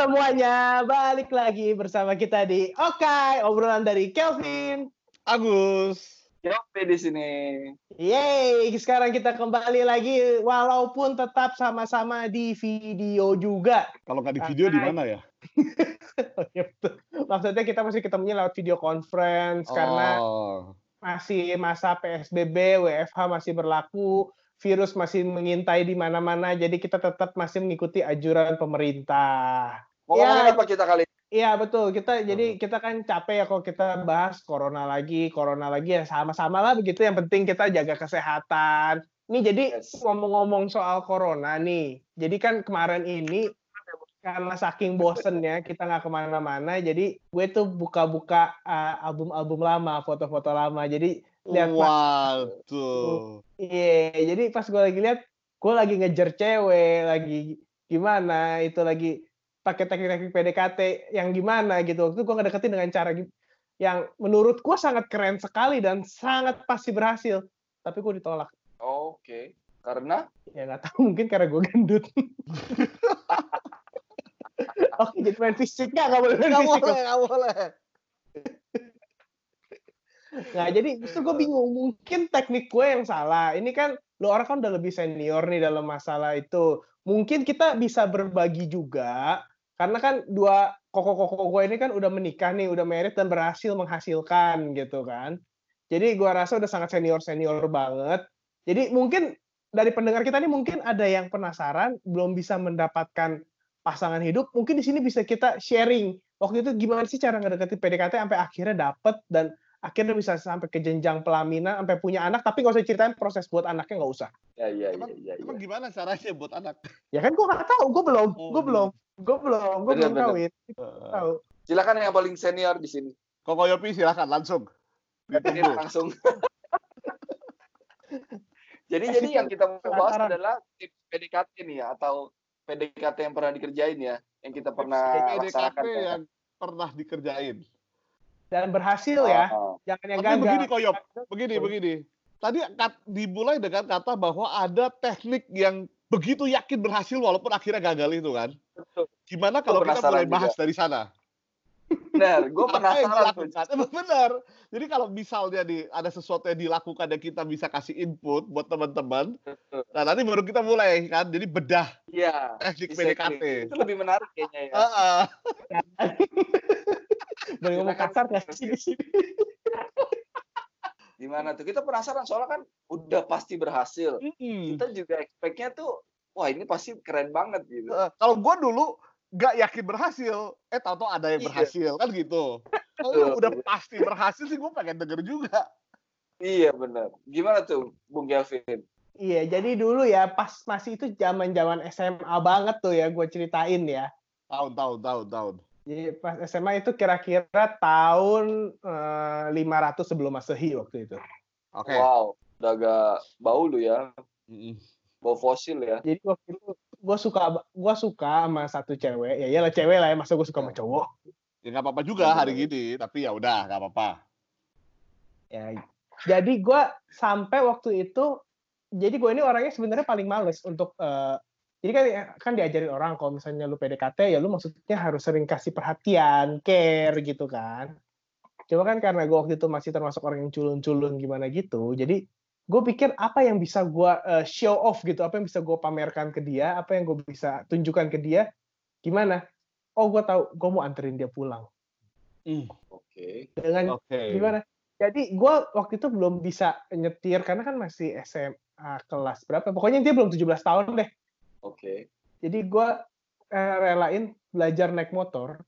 semuanya, balik lagi bersama kita di Okai, obrolan dari Kelvin. Agus. Yopi di sini. Yeay, sekarang kita kembali lagi walaupun tetap sama-sama di video juga. Kalau nggak di video di mana ya? Oh, betul. Maksudnya kita masih ketemunya lewat video conference karena Oh. masih masa PSBB, WFH masih berlaku, virus masih mengintai di mana-mana, jadi kita tetap masih mengikuti anjuran pemerintah. Mau Ya. ngomongin apa kita kali ini? Iya betul kita jadi kita kan capek ya kalau kita bahas corona lagi corona lagi ya sama-sama lah begitu yang penting kita jaga kesehatan. Ini jadi Yes. ngomong-ngomong soal corona nih, jadi kan kemarin ini karena saking bosennya kita nggak ke mana-mana, jadi gue tuh buka-buka uh, album-album lama, foto-foto lama. Jadi lihat Waduh. Iya, jadi pas gue lagi lihat, gue lagi ngejar cewek, lagi gimana, itu lagi pakai teknik-teknik PDKT yang gimana gitu. Waktu itu gue ngedeketin dengan cara yang menurut gue sangat keren sekali dan sangat pasti berhasil. Tapi gue ditolak. Oke. Karena Ya nggak tahu, mungkin karena gue gendut. Oke, jadi main fisik nggak? Nggak boleh main Nggak fisik. boleh, nggak boleh. Nah, jadi justru gue bingung. Mungkin teknik gue yang salah. Ini kan lo orang kan udah lebih senior nih dalam masalah itu. Mungkin kita bisa berbagi juga. Karena kan dua koko-koko gue ini kan udah menikah nih, udah merit dan berhasil menghasilkan gitu kan. Jadi gue rasa udah sangat senior-senior banget. Jadi mungkin dari pendengar kita nih mungkin ada yang penasaran, belum bisa mendapatkan pasangan hidup. Mungkin di sini bisa kita sharing. Waktu itu gimana sih cara ngedeketin PDKT sampai akhirnya dapet dan akhirnya bisa sampai ke jenjang pelaminan sampai punya anak tapi nggak usah ceritain proses buat anaknya nggak usah ya iya iya Emang, iya. iya. emang gimana caranya buat anak? ya kan gue nggak tahu gue belum Oh, gue belum gue belum gue belum kawin Eh, tahu Silakan yang paling senior di sini. Koko Yopi silakan langsung. Ini Ditunggu. langsung. jadi Eh, jadi yang kita mau bahas adalah tips PDKT nih ya atau PDKT yang pernah dikerjain ya, yang kita pernah PDKT laksanakan. ya. yang pernah dikerjain. dan berhasil ya Oh, jangan yang Tapi gagal begini Koyop, begini begini. Tadi kat, dimulai dengan kata bahwa ada teknik yang begitu yakin berhasil walaupun akhirnya gagal itu kan. betul. Gimana kalau kita mulai bahas juga. dari sana? Benar, gue Apa yang penasaran? Emang benar. Jadi kalau misalnya di, ada sesuatu yang dilakukan yang kita bisa kasih input buat teman-teman, nah nanti baru kita mulai kan. Jadi bedah Iya. teknik exactly. PDKT. Itu lebih menarik kayaknya ya. Heeh. boleh ngomong kasar nggak sih di sini Gimana tuh? Kita penasaran soalnya kan udah pasti berhasil. Mm-mm. Kita juga expect-nya tuh wah ini pasti keren banget gitu. Eh, Kalau gue dulu nggak yakin berhasil, eh tahu-tahu ada yang Iya. berhasil kan gitu. Kalau udah pasti berhasil sih gue pengen denger juga. Iya benar. Gimana tuh Bung Kelvin? iya jadi dulu ya pas masih itu zaman zaman SMA banget tuh ya gue ceritain ya Tahun, tahun, tahun, tahun. Jadi pas SMA itu kira-kira tahun eh, 500 sebelum masehi waktu itu Oke. Wow, udah agak bau lu ya. Bau fosil ya. jadi waktu itu gue suka gue suka sama satu cewek ya iyalah cewek lah ya masa gue suka sama cowok Ya nggak apa-apa juga hari gini, tapi ya udah nggak apa-apa. ya jadi gue sampai waktu itu jadi gue ini orangnya sebenarnya paling males untuk eh, jadi kan kan diajarin orang kalau misalnya lu PDKT ya lu maksudnya harus sering kasih perhatian care gitu kan cuma kan karena gue waktu itu masih termasuk orang yang culun-culun gimana gitu jadi gue pikir apa yang bisa gue eh, show off gitu apa yang bisa gue pamerkan ke dia apa yang gue bisa tunjukkan ke dia gimana oh gue tahu gue mau anterin dia pulang Oke. dengan Oke. gimana? Jadi gue waktu itu belum bisa nyetir karena kan masih SMA kelas berapa? Pokoknya dia belum 17 tahun deh. Oke. Jadi gue eh, relain belajar naik motor.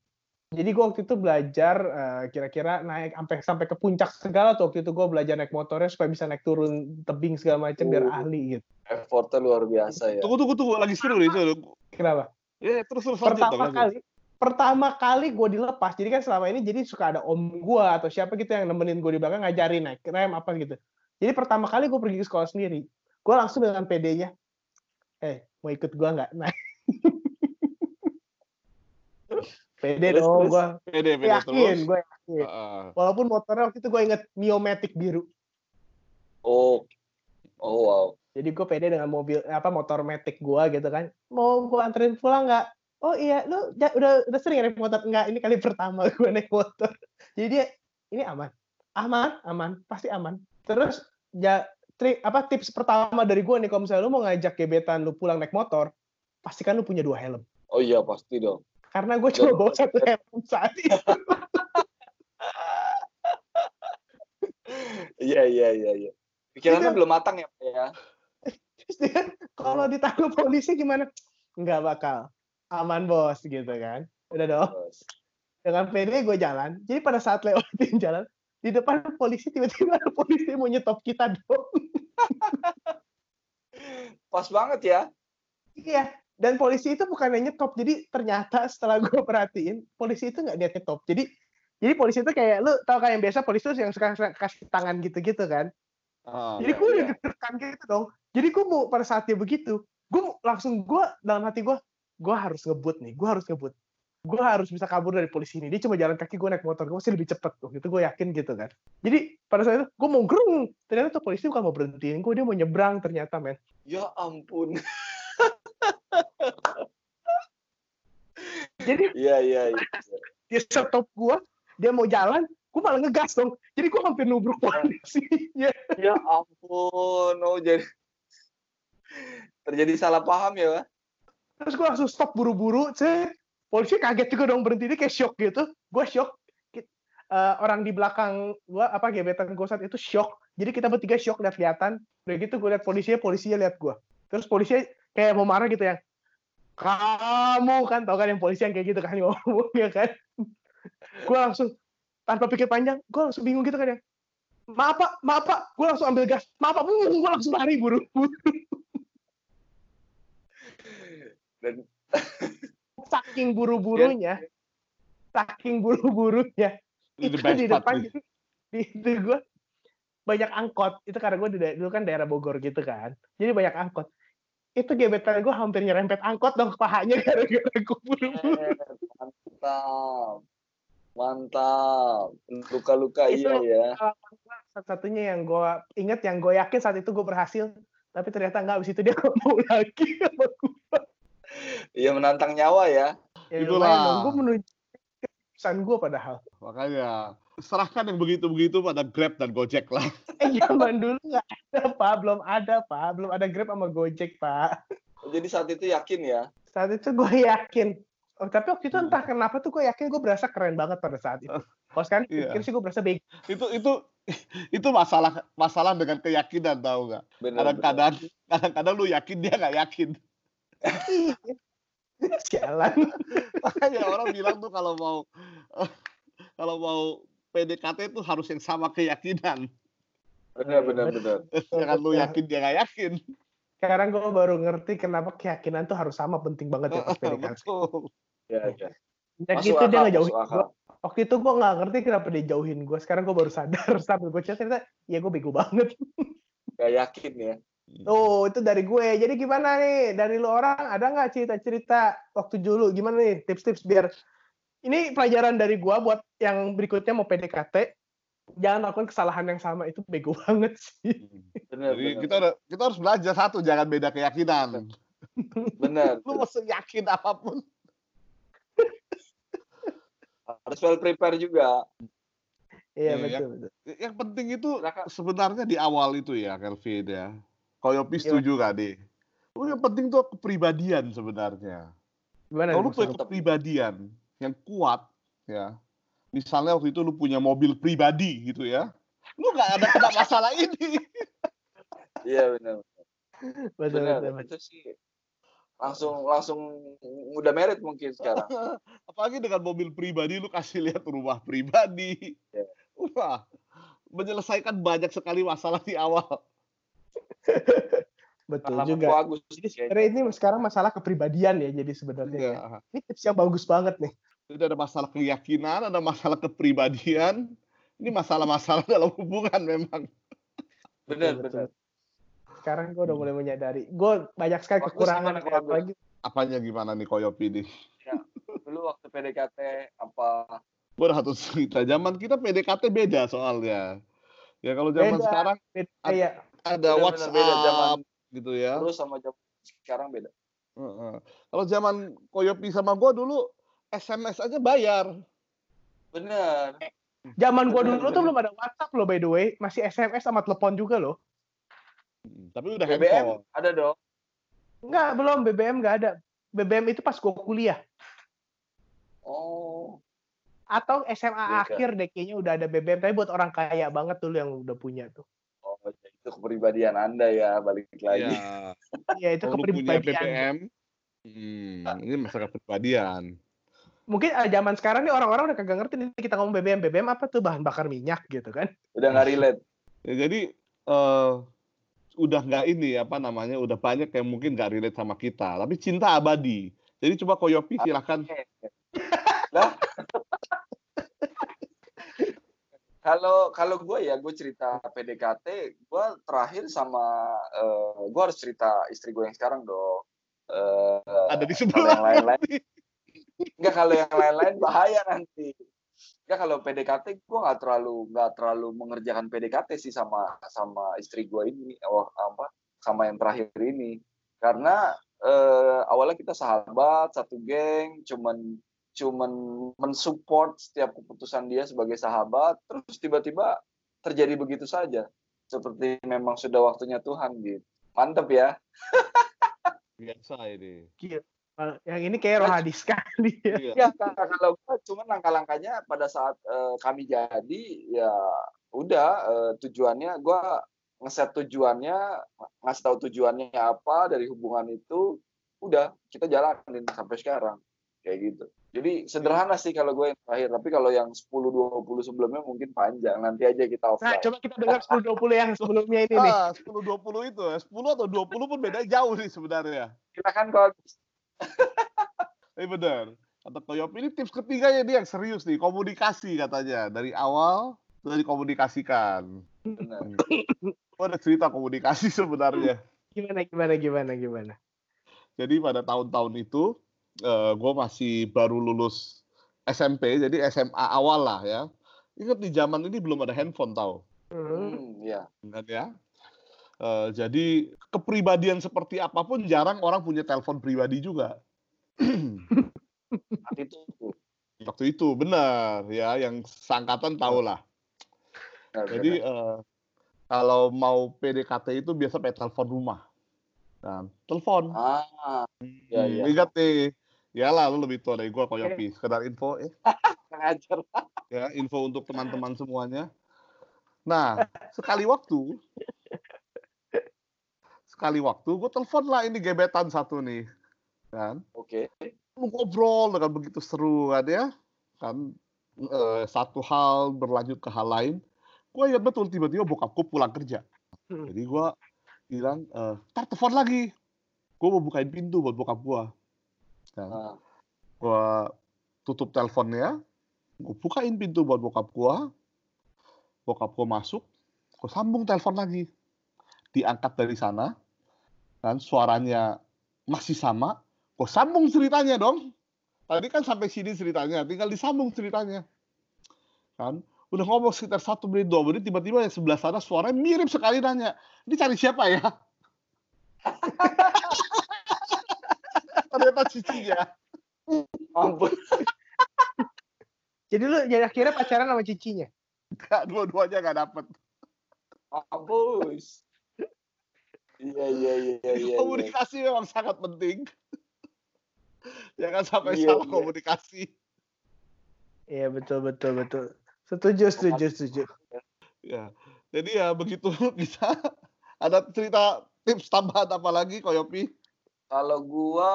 Jadi gue waktu itu belajar eh, kira-kira naik sampai sampai ke puncak segala tuh waktu itu gue belajar naik motornya supaya bisa naik turun tebing segala macam biar Oh. ahli gitu. Effortnya luar biasa ya. Tunggu, tunggu, tunggu. Lagi seru nih itu. Kenapa? Ya, terus terus lanjut dong, pertama lanjut. kali pertama kali gue dilepas jadi kan selama ini jadi suka ada om gue atau siapa gitu yang nemenin gue di belakang ngajarin naik rem apa gitu jadi pertama kali gue pergi ke sekolah sendiri gue langsung dengan PD-nya eh mau ikut gue nggak? Nah. PD Terus, dong gue Pede, pede yakin terus. gue yakin. Heeh. walaupun motornya waktu itu gue inget Miomatic biru. Oh. Oh wow. jadi gue pede dengan mobil apa motor matic gue gitu kan. Mau gue anterin pulang nggak? Oh iya. Lu ja- udah udah sering naik motor? Enggak ini kali pertama gue naik motor. Jadi dia ini aman. Aman aman. Pasti aman. Terus ja, trik apa tips pertama dari gue nih kalau misalnya lu mau ngajak gebetan lu pulang naik motor pastikan lu punya dua helm Oh iya pasti dong. karena gue cuma bawa satu helm saat itu Iya iya iya iya. Pikirannya belum matang ya, Pak ya. Kalau ditangkap polisi gimana nggak bakal aman bos gitu kan udah dong Bos. dengan pede gue jalan jadi pada saat lewatin jalan di depan polisi tiba-tiba ada polisi mau nyetop kita dong. Pas banget ya. iya dan polisi itu bukan yang nyetop jadi ternyata setelah gue perhatiin polisi itu nggak niat nyetop. Jadi jadi polisi itu kayak lu tau kan yang biasa polisi tuh yang suka kasih tangan gitu-gitu kan? Ah, jadi iya, gue udah iya. deg-degan gitu dong. Jadi gue mau pada saat dia begitu gue langsung gue dalam hati gue gue harus ngebut nih gue harus ngebut gue harus bisa kabur dari polisi ini. Dia cuma jalan kaki gue naik motor. Gue masih lebih cepet tuh itu. Gue yakin gitu kan. Jadi pada saat itu gue mau gerung. Ternyata tuh polisi bukan mau berhentiin gue dia mau nyebrang ternyata men. Ya ampun. jadi Iya iya iya. dia stop gue dia mau jalan gue malah ngegas dong. Jadi gue hampir nubruk polisi ya Ya ampun. Oh jadi terjadi salah paham ya, Pak. terus gue langsung stop buru-buru cek polisi kaget juga dong berhenti. Dia kayak shock gitu. Gue shock. Eh, orang di belakang gue apa gebetan gue saat itu shock. Jadi kita bertiga shock lihat kelihatan. Udah gitu gue lihat polisinya polisinya lihat gue terus polisinya kayak mau marah gitu ya. Kamu kan tau kan yang polisi yang kayak gitu kan ngomong ya kan? Gue langsung tanpa pikir panjang gue langsung bingung gitu kan ya. Maaf pak. Maaf pak. Gue langsung ambil gas. Maaf pak. Gue langsung lari buru-buru. Dan saking buru-burunya saking buru-burunya itu di part depan nih. di itu gue banyak angkot itu karena gue dulu kan daerah Bogor gitu kan jadi banyak angkot itu gebetan gue hampir nyerempet angkot dong pahanya gara-gara gue buru-buru mantap. Mantap. Luka-luka iya ya. Satu-satunya yang gue inget yang gue yakin saat itu gue berhasil tapi ternyata nggak abis itu dia mau lagi sama gue Iya menantang nyawa ya. ya, Itulah. gue menuju keputusan gue padahal makanya serahkan yang begitu-begitu pada Grab dan Gojek lah eh zaman dulu nggak ada pak belum ada pak belum ada Grab sama Gojek pak Jadi saat itu yakin ya. saat itu gue yakin oh, tapi waktu itu entah kenapa tuh gue yakin gue berasa keren banget pada saat itu kalau sekarang Iya. pikir sih gue berasa bego itu itu itu masalah masalah dengan keyakinan nggak Benar. benar. kadang-kadang kadang-kadang lu yakin dia nggak yakin sialan makanya orang bilang tuh kalau mau kalau mau PDKT tuh harus yang sama keyakinan Benar benar benar. jangan lu yakin dia nggak yakin sekarang gue baru ngerti kenapa keyakinan tuh harus sama penting banget ya pas PDKT betul Ya, ya. dan Masuk gitu dia akal, masuk akal. gue waktu itu gue nggak ngerti kenapa dia jauhin gue sekarang gue baru sadar sambil gue chat ternyata ya gue bego banget Gak yakin ya. Tuh, itu dari gue. Jadi gimana nih? Dari lu orang ada nggak cerita-cerita waktu dulu? Gimana nih tips-tips biar ini pelajaran dari gua buat yang berikutnya mau PDKT. Jangan lakukan kesalahan yang sama itu bego banget sih. Benar jadi benar. kita udah kita harus belajar satu jangan beda keyakinan Benar. lu mau yakin apa pun Harus well prepare juga. Iya Iya, betul betul. yang penting itu sebenarnya di awal itu ya Kelvin ya Koyopi Gimana? setuju gak nih Lu yang penting tuh kepribadian sebenarnya Gimana? kalau lu punya kepribadian yang kuat ya misalnya waktu itu lu punya mobil pribadi gitu ya lu nggak ada kena masalah ini Iya benar. betul, Benar. betul, betul. Itu sih langsung langsung udah merit mungkin sekarang. apalagi dengan mobil pribadi lu kasih lihat rumah pribadi Iya. wah menyelesaikan banyak sekali masalah di awal Betul Pengalaman juga. Ko Agus Jadi kayaknya. sebenarnya ini sekarang masalah kepribadian ya jadi sebenarnya. ya. Ini tips yang bagus banget nih. Jadi ada masalah keyakinan, ada masalah kepribadian. Ini masalah-masalah dalam hubungan memang. Benar benar. Sekarang gue udah mulai menyadari. Gue banyak sekali Bagus, kekurangan. Apalagi Apanya gimana nih Koyopi nih? Dulu waktu PDKT apa Gue udah satu cerita. Zaman kita PDKT beda soalnya. Ya kalau zaman Beda. sekarang beda- kayak ada Benar-benar WhatsApp beda zaman gitu ya. terus sama zaman sekarang beda. Heeh. Kalau zaman Koyopi sama gua dulu SMS aja bayar. Bener. Zaman gua Bener, dulu tuh belum ada WhatsApp loh by the way, masih SMS sama telepon juga loh. Hmm, Tapi udah BBM handphone. ada dong. Enggak, belum BBM nggak ada. BBM itu pas gua kuliah Oh. atau SMA Iya, akhir deh kayaknya udah ada BBM tapi buat orang kaya banget dulu yang udah punya tuh. Itu kepribadian Anda ya, balik lagi. Iya. Iya itu lu punya kepribadian. BBM, hmm, ini masalah kepribadian. Mungkin ah, zaman sekarang nih orang-orang udah kagak ngerti nih kita ngomong BBM. BBM apa tuh bahan bakar minyak gitu kan? Udah nggak relate. Ya, jadi eh, udah nggak ini apa namanya, udah banyak yang mungkin nggak relate sama kita, tapi cinta abadi. Jadi coba Koyopi silakan. Lah. Kalau kalau gue ya gue cerita PDKT, gue terakhir sama eh gue harus cerita istri gue yang sekarang dong. Eh, Ada di sebelah. yang lain-lain Enggak kalau yang lain-lain bahaya nanti. Enggak kalau PDKT gue nggak terlalu nggak terlalu mengerjakan PDKT sih sama sama istri gue ini, oh, apa sama yang terakhir ini. Karena eh, awalnya kita sahabat satu geng, cuman cuman mensupport setiap keputusan dia sebagai sahabat, terus tiba-tiba terjadi begitu saja. Seperti memang sudah waktunya Tuhan gitu. Mantep ya. Biasa ini. Yang ini kayak roh hadis sekali. ya. Iya. Ya kalau gua cuman langkah-langkahnya pada saat eh, kami jadi ya udah eh, tujuannya gua ngeset tujuannya ngasih tahu tujuannya apa dari hubungan itu udah kita jalanin sampai sekarang kayak gitu. Jadi sederhana sih kalau gue yang terakhir, tapi kalau yang 10 20 sebelumnya mungkin panjang. Nanti aja kita Nah, offline. coba kita dengar 10 20 yang sebelumnya ini nih. Ah, 10 20 itu ya. 10 atau 20 pun beda jauh nih sebenarnya. Silakan kalau Ini benar. Kata Koyopi ini tips ketiganya dia yang serius nih, komunikasi katanya. Dari awal sudah dikomunikasikan. benar. Gua ada cerita komunikasi sebenarnya. Gimana gimana gimana gimana. Jadi pada tahun-tahun itu eh gue masih baru lulus SMP, jadi SMA awal lah ya. Ingat di zaman ini belum ada handphone tahu, Hmm. Hmm, ya. kan ya. Eh, jadi kepribadian seperti apa pun jarang orang punya telepon pribadi juga. Nanti itu Waktu itu benar ya, yang sangkatan tahu lah. benar, Jadi benar. eh, kalau mau PDKT itu biasa pakai telepon rumah. Nah, telepon. ah, ya, Hmm, ya. Ingat nih. Ya lah, lu lebih tua dari gua Koyopi. Sekedar info ya. Ngajar. ya info untuk teman-teman semuanya. Nah, sekali waktu, sekali waktu, gue telepon lah ini gebetan satu nih, kan? Oke. Lu ngobrol dengan begitu seru kan ya, kan? eh, satu hal berlanjut ke hal lain. Gue ingat betul tiba-tiba bokapku pulang kerja. Hmm. Jadi gue bilang, eh, tar telepon lagi. Gue mau bukain pintu buat bokap gue. Nah, gue tutup teleponnya, gue bukain pintu buat bokap gue, bokap gue masuk, gue sambung telepon lagi, diangkat dari sana, dan suaranya masih sama, gue sambung ceritanya dong. Tadi kan sampai sini ceritanya, tinggal disambung ceritanya, kan? Udah ngomong sekitar satu menit dua menit, tiba-tiba yang sebelah sana suaranya mirip sekali nanya, ini cari siapa ya? Ternyata cicinya. ampun. Jadi lu jadi akhirnya pacaran sama cicinya. Enggak, dua-duanya nggak dapet. Mampus. Iya iya iya iya. iya. komunikasi memang sangat penting. Jangan sampai Iya, salah iya. komunikasi. Iya betul betul betul. Setuju setuju setuju. Ya. Jadi ya begitu kita ada cerita tips tambahan apa lagi Koyopi? Kalau gua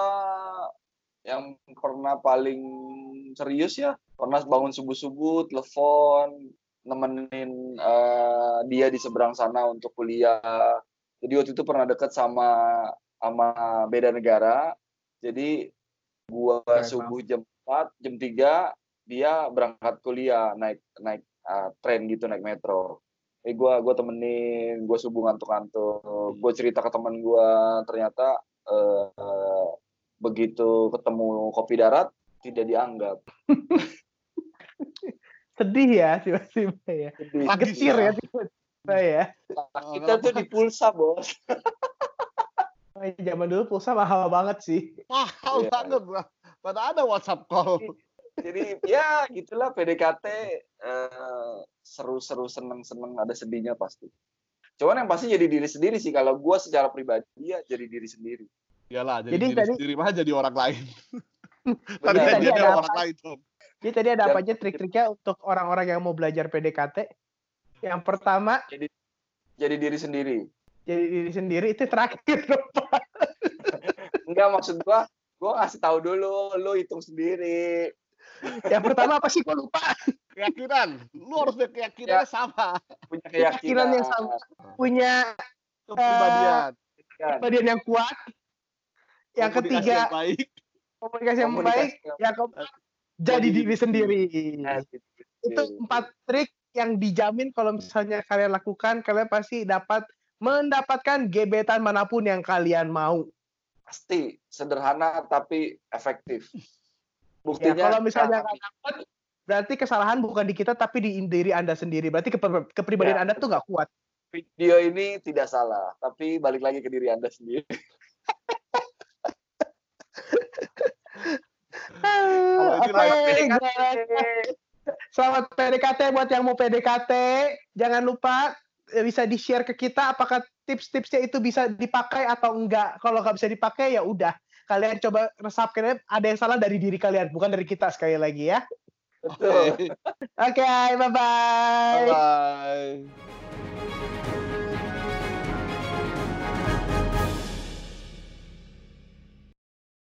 yang pernah paling serius ya, pernah bangun subuh-subuh, telepon, nemenin eh, dia di seberang sana untuk kuliah. Jadi waktu itu pernah deket sama sama beda negara. Jadi gua Keren subuh jam 4, jam 3 dia berangkat kuliah naik naik eh, tren gitu naik metro. Eh gua gua temenin, gua subuh ngantuk-ngantuk. Gua cerita ke teman gua ternyata eh, begitu ketemu kopi darat tidak dianggap. Sedih ya tiba-tiba ya. Lagi Getir ya sih. tiba-tiba ya. kita tuh di pulsa bos. Oh, zaman dulu pulsa mahal banget sih. Mahal Iya. banget lah. Mana ada WhatsApp call. Jadi ya gitulah PDKT eh, seru-seru seneng-seneng ada sedihnya pasti. Cuman yang pasti jadi diri sendiri sih kalau gue secara pribadi ya jadi diri sendiri. Iyalah, jadi, Jadi diri tadi- sendiri mah jadi orang lain. Tadi kan Tadi jadi ada orang apa? lain dong. Jadi tadi ada apa aja trik-triknya untuk orang-orang yang mau belajar PDKT? Yang pertama, Jadi diri sendiri. jadi diri sendiri itu terakhir. Pak. Enggak maksud gue, gue ngasih tahu dulu, lu hitung sendiri. yang pertama apa sih? Gue lupa. Keyakinan. Lu harus punya keyakinannya sama. Punya Keyakinan keyakinan yang sama. Punya Kepribadian. Kan? badan yang kuat. Yang komunikasi ketiga, yang baik. komunikasi yang Komunikasi baik. yang- keempat, jadi diri sendiri. Nah, gitu. Itu empat trik yang dijamin kalau misalnya kalian lakukan, kalian pasti dapat mendapatkan gebetan mana pun yang kalian mau. pasti sederhana tapi efektif. Ya, Buktinya kalau misalnya nah, nggak dapat, berarti kesalahan bukan di kita tapi di diri anda sendiri. Berarti keper- kepribadian Ya. anda tuh nggak kuat. video ini tidak salah, tapi balik lagi ke diri anda sendiri. Oke, live guys. Selamat PDKT buat yang mau PDKT. Jangan lupa eh, bisa di-share ke kita apakah tips-tipsnya itu bisa dipakai atau enggak. Kalau nggak bisa dipakai ya udah. Kalian coba resapkan ada yang salah dari diri kalian, bukan dari kita sekali lagi ya. Betul. Oke, bye-bye. Bye-bye.